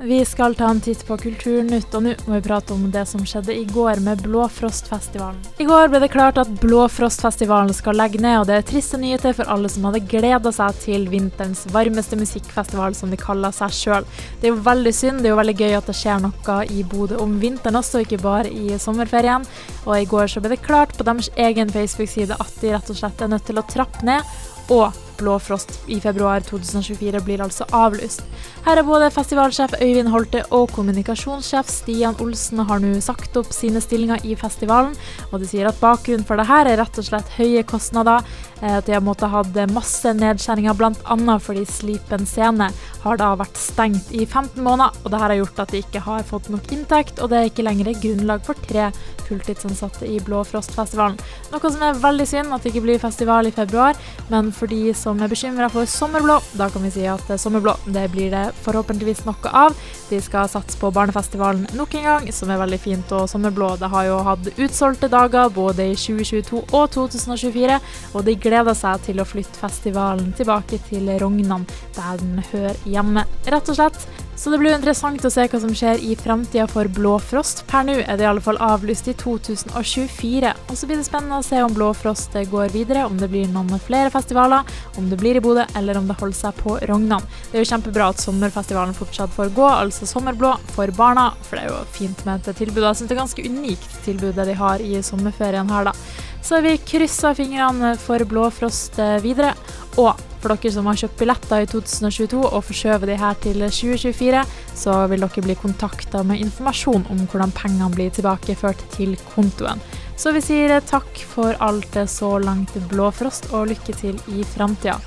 Vi skal ta en titt på Kulturnytt, og nå må vi prate om det som skjedde i går med Blåfrostfestivalen. I går ble det klart at Blåfrostfestivalen skal legge ned, og det er triste nyheter for alle som hadde gleda seg til vinterens varmeste musikkfestival, som de kaller seg sjøl. Det er jo veldig synd, det er jo veldig gøy at det skjer noe i Bodø om vinteren også, ikke bare i sommerferien. Og i går så ble det klart på deres egen Facebook-side at de rett og slett er nødt til å trappe ned, og Blåfrost i februar 2024 blir altså avlyst. Her er både festivalsjef Øyvind Holte og kommunikasjonssjef Stian Olsen har nå sagt opp sine stillinger i festivalen, og de sier at bakgrunnen for det her er rett og slett høye kostnader. Eh, at de har måttet ha masse nedskjæringer, bl.a. fordi Slipen scene har da vært stengt i 15 måneder, og det her har gjort at de ikke har fått nok inntekt, og det er ikke lenger grunnlag for tre fulltidsansatte i Blåfrostfestivalen. Noe som er veldig synd at det ikke blir festival i februar, men for de som er bekymra for Sommerblå, da kan vi si at Sommerblå det blir det forhåpentligvis noe av. De skal satse på Barnefestivalen nok en gang, som er veldig fint. Og Sommerblå det har jo hatt utsolgte dager både i 2022 og 2024, og de gleder seg til å flytte festivalen tilbake til Rognan, der den hører hjemme, rett og slett. Så det blir jo interessant å se hva som skjer i framtida for Blåfrost. Per nå er det i alle fall avlyst i 2024. Og så blir det spennende å se om Blåfrost går videre, om det blir noen flere festivaler, om det blir i Bodø, eller om det holder seg på Rognan. Det er jo kjempebra at sommerfestivalen fortsatt får gå, altså Sommerblå for barna, for det er jo fint med dette tilbud. Jeg syns det er ganske unikt tilbud det de har i sommerferien her, da. Så vi krysser fingrene for Blåfrost videre. Og for dere som har kjøpt billetter i 2022 og forskjøver de her til 2024, så vil dere bli kontakta med informasjon om hvordan pengene blir tilbakeført til kontoen. Så vi sier takk for alt så langt, Blåfrost, og lykke til i framtida.